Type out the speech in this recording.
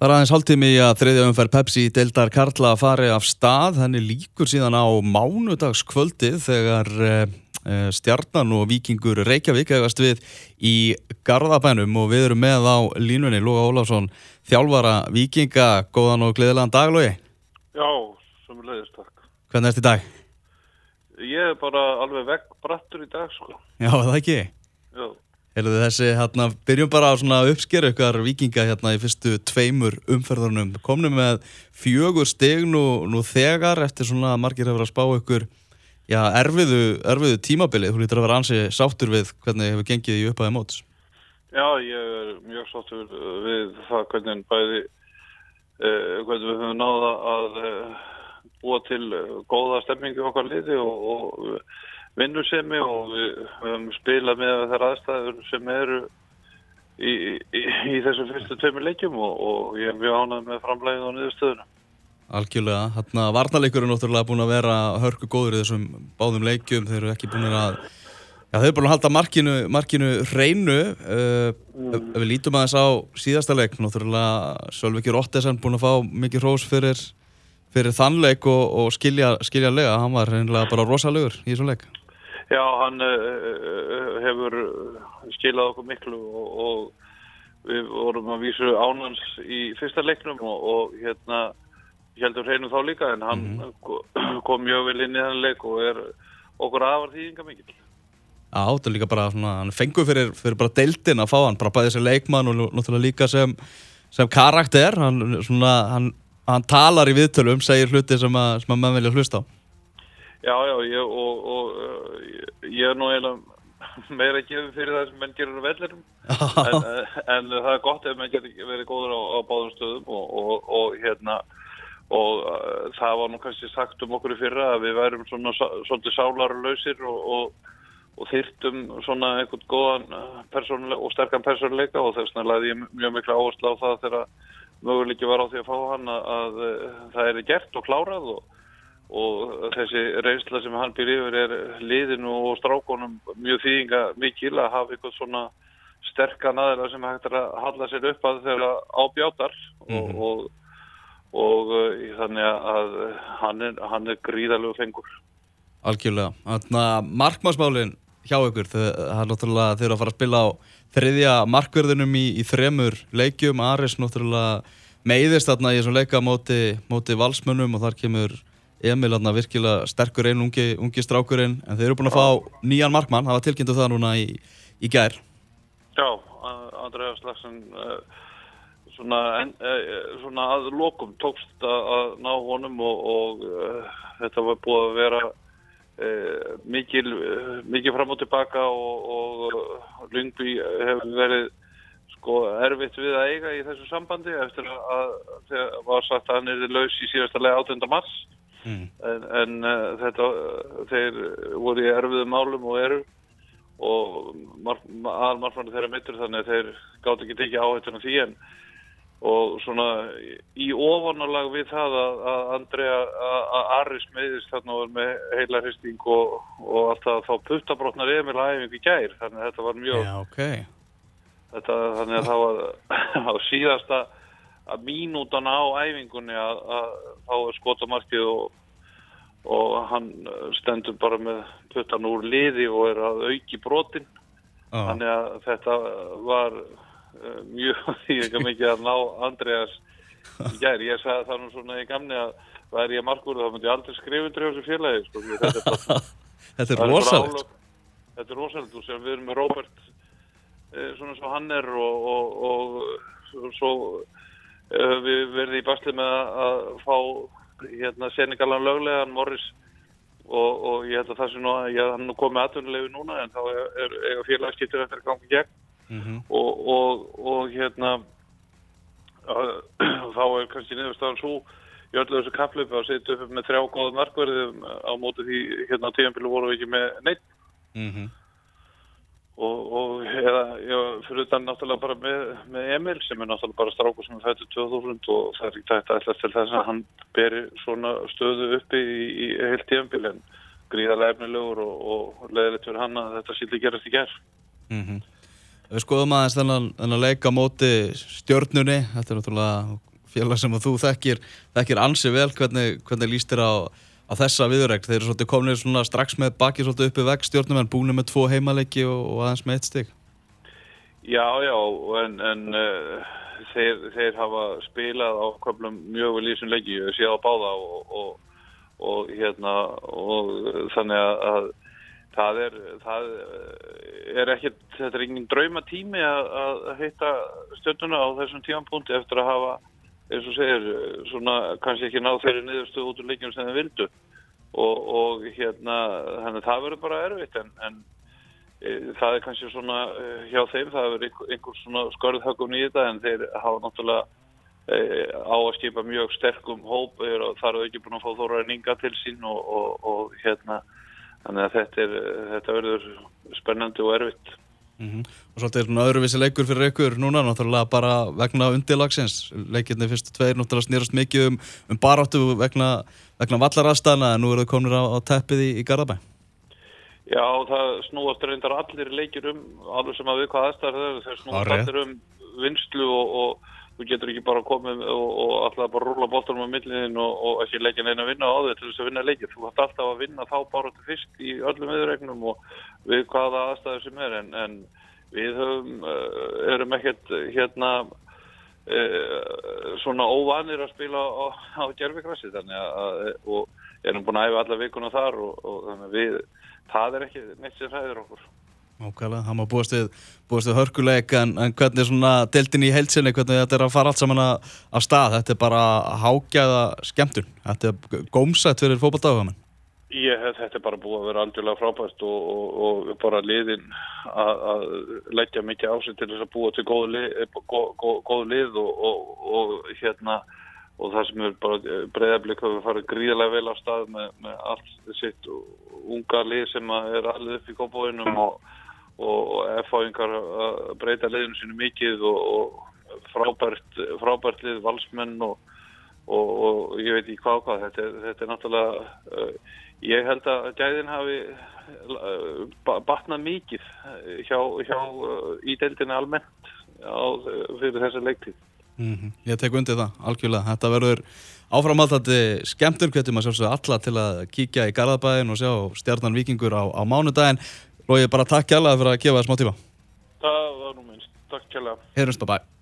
Það er aðeins hálftími að þriðja umferð Pepsi deildar Karla að fari af stað. Henni líkur síðan á mánudagskvöldið þegar e, stjarnan og vikingur Reykjavík hefast við í Garðabænum og við erum með á línunni Lóga Ólafsson, þjálfara vikinga. Góðan og gleðilegan daglógi. Já, sem leiðist takk. Hvernig erst í dag? Ég er bara alveg vegg brattur í dag, sko. Já, það ekki. Já. Erðu þessi, hérna, byrjum bara á svona uppskeru ykkar vikinga hérna í fyrstu tveimur umferðunum. Komnum með fjögur stig nú, nú þegar eftir svona að margir hefur að spá ykkur já, erfiðu, erfiðu tímabilið. Þú lítur að vera ansi sáttur við hvernig hefur gengið í upphæði móts. Já, ég er mjög sáttur við það hvernig bæði, eh, hvernig við höfum náða að eh, búa til góða stemmingu okkar liði og, og vinnusemi og við höfum spilað með þær aðstæður sem eru í, í, í þessum fyrstu tveimur leikjum og, og ég er mjög ánað með framlegin og niðurstöðuna. Algjörlega, hérna varnarleikur er náttúrulega búin að vera hörku góður í þessum báðum leikjum, þeir eru ekki búin að já, þeir eru búin að halda markinu, markinu reynu uh, mm. ef við lítum aðeins á síðasta leik náttúrulega Sölvikið Rottesen búin að fá mikið hrós fyrir, fyrir þannleik og, og skilja, skilja lega, hann var reynilega bara rosalegur í þessum leik Já, hann uh, hefur skilað okkur miklu og, og við vorum að vísu ánans í fyrsta leiknum og, og hérna heldur hreinu þá líka en hann mm -hmm. kom mjög vel inn í þann leik og er okkur afar þýðinga mikil. Já, þetta er líka bara svona, hann fengur fyrir, fyrir bara deildin að fá hann, bara bæði sem leikmann og náttúrulega líka sem, sem karakter, hann, svona, hann, hann talar í viðtölum, segir hluti sem að, sem að mann vilja hlusta á. Já, já, ég, og, og ég, ég er nú eiginlega meira gefið fyrir það sem menn gerur vellirum en, en það er gott ef menn getur verið góður á, á báðum stöðum og, og, og hérna og uh, það var nú kannski sagt um okkur í fyrra að við værum svona svolítið sálarlausir og þyrtum svona einhvern góðan og sterkan persónuleika og þess vegna laði ég mjög miklu áherslu á það þegar möguleiki var á því að fá hann að, að, að það er gert og klárað og og þessi reynsla sem hann býr yfir er liðinu og strákonum mjög þýðinga mikil að hafa eitthvað svona sterkan aðeila sem hægt er að halla sér upp að þeirra ábjátar mm -hmm. og, og, og uh, þannig að hann er, hann er gríðalegu fengur. Algjörlega. Þannig að markmannsmálinn hjá ykkur, það er náttúrulega þeir að fara að spila á þriðja markverðinum í, í þremur leikjum, Aris náttúrulega meiðist þarna í þessum leika móti, móti valsmönnum og þar kemur Emil aðna virkilega sterkur einn ungi, ungi strákurinn en þeir eru búin að fá nýjan markmann það var tilkynntu það núna í, í gær Já, Andreas Larsson uh, svona, uh, svona að lokum tókst að, að ná honum og, og uh, þetta var búið að vera mikil, mikil fram og tilbaka og, og Lyngby hefur verið sko erfitt við að eiga í þessu sambandi eftir að það var sagt að hann er laus í síðasta lega 8. mars mm. en, en uh, þetta þeir voru í erfiðum málum og eru og aðalmarfandi þeirra mittur þannig að þeir gátt ekki tekið áhættuna því en og svona í ofanarlag við það að, að Andrea að Aris meðist þarna var með heila hristing og, og alltaf þá puttabrotnar Emil aðeins í gær þannig að þetta var mjög Já, okay. þetta, þannig að það var á síðasta að mínútan á æfingunni að, að þá er skotamarkið og, og hann stendur bara með puttan úr liði og er að auki brotin. Ah. þannig að þetta var uh, mjög því ekki mikið að ná Andreas í gæri, ég sagði það nú svona í gamni að væri ég markur þá myndi ég aldrei skrifundur hjá þessu félagi sko, þetta er, þetta er rosalegt. þetta er rosalegt og sem við erum með Robert eh, svona svo hann er og, og, og svo við verðum í basli með að fá hérna, Senegalan löglegan Morris og, og ég held að það sem nú, ég hann nú komið aðtunulegu núna en þá er, er félagskiptur eftir að ganga gegn. Mm -hmm. og, og, og hérna að, þá er kannski niðurstafan svo í öllu þessu kaplöfu að setja upp með þrjá góða markverðum á móti því hérna tíanbílu voru við ekki með neitt mm -hmm og, og eða, já, fyrir þetta náttúrulega bara með, með Emil sem er náttúrulega bara strákur sem er fættið 2000 og það er ekki tætt að ætla til þess að hann beri svona stöðu uppi í, í heilt tíanbíl en gríðarlega efnilegur og, og leðilegt fyrir hann að þetta síli gerast í gerð. Mm -hmm. Við skoðum aðeins þennan, þennan leika móti stjörnunni, þetta er náttúrulega félag sem þú þekkir, þekkir ansi vel, hvernig, hvernig líst þér á, á þessa viðurregt? Þeir eru svolítið kominir strax með baki svolítið uppi veg stjörnum en búinu með tvo heimaleiki og, og aðeins með eitt stygg. Já, já, en, en uh, þeir, þeir hafa spilað á köflum mjög vel í þessum leiki, ég sé á báða og, og, og hérna og þannig að það er, það er ekkert, þetta er engin drauma tími að, að heita stjórnuna á þessum tímanpunti eftir að hafa, eins og segir, svona kannski ekki náð þeirri niðurstu út úr leikjum sem þeir vildu. Og, og hérna, þannig að það verður bara erfitt en, en e, það er kannski svona e, hjá þeim, það verður einhver, einhver svona skorðhöggum í þetta en þeir hafa náttúrulega e, á að skipa mjög sterkum hóp, þar eru ekki búin að fá þóra ninga til sín og, og, og hérna þannig að þetta, er, þetta verður spennandi og erfitt mm -hmm. Og svolítið er svona öðruvísi leikur fyrir ykkur núna, náttúrulega bara vegna undirlagsins, leikirni fyrstu tveir náttúrulega snýrast mikið um, um baráttu vegna, vegna vallarastana en nú eru þau komin á, á teppið í, í Garðabæ. Já, það snúast reyndar allir leikir um, alveg sem að við hvað aðstæðar þau snúast allir um vinslu og, og þú getur ekki bara komið og, og alltaf bara rúla bóttunum á milliðin og, og ekki leggja neina að vinna á þig til þess að vinna leikið. Þú hætti alltaf að vinna þá bara til fyrst í öllum viðregnum og við hvaða aðstæður sem er en, en við höfum, uh, erum ekkert hérna uh, svona óvanir að spila á, á gerfikrassi þannig að og erum búin að æfa alla vikuna þar og, og þannig að við, það er ekki neitt sem hræðir okkur. Ókvæðlega, það má búast við, við hörkuleik en, en hvernig er svona deltinn í heilsinni, hvernig þetta er að fara allt saman af stað, þetta er bara hágæða skemmtun, þetta er gómsætt fyrir fókbaldagumann. Ég, þetta er bara búið að vera aldjúlega frábært og, og, og bara liðin að, að leggja mikið ásett til þess að búa til góð lið, góð, góð, góð lið og, og hérna og það sem er bara breyðarblik að við farum gríðarlega vel á stað með, með allt sitt unga lið sem er allir upp í góðbóinum og og F-fáingar að breyta liðinu sínu mikið og, og frábært, frábært lið, valsmenn og, og, og ég veit ekki hvað hvað. Þetta, þetta er náttúrulega uh, ég held að gæðin hafi uh, batnað mikið hjá, hjá uh, í deildinu almennt á, fyrir þessa leiktíð. Mm -hmm. Ég tek undir það, algjörlega. Þetta verður áframaldandi skemmtur hvernig maður sjálfsögur alla til að kíkja í Garðabæðin og sjá stjarnan vikingur á, á mánudagin Lógi, bara takk kjærlega fyrir að gefa það smá tíma. Það var nú minnst. Takk kjærlega. Heyrjumst, bye bye.